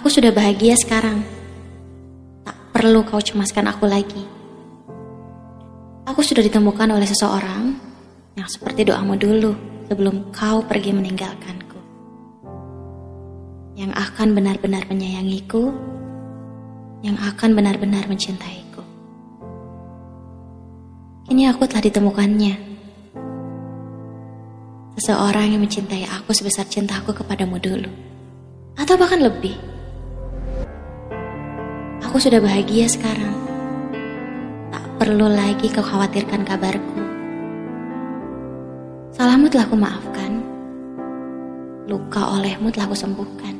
Aku sudah bahagia sekarang. Tak perlu kau cemaskan aku lagi. Aku sudah ditemukan oleh seseorang yang seperti doamu dulu sebelum kau pergi meninggalkanku. Yang akan benar-benar menyayangiku, yang akan benar-benar mencintaiku. Kini aku telah ditemukannya. Seseorang yang mencintai aku sebesar cintaku kepadamu dulu. Atau bahkan lebih. Aku sudah bahagia sekarang. Tak perlu lagi kau khawatirkan kabarku. Salahmu telah ku maafkan. Luka olehmu telah ku sembuhkan.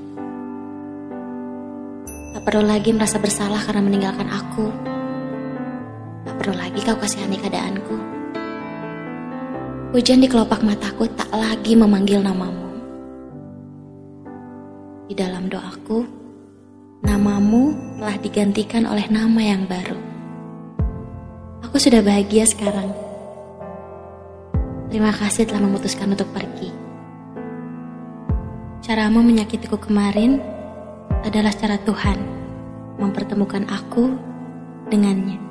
Tak perlu lagi merasa bersalah karena meninggalkan aku. Tak perlu lagi kau kasihani keadaanku. Hujan di kelopak mataku tak lagi memanggil namamu. Di dalam doaku, namamu telah digantikan oleh nama yang baru. Aku sudah bahagia sekarang. Terima kasih telah memutuskan untuk pergi. Caramu menyakitiku kemarin adalah cara Tuhan mempertemukan aku dengannya.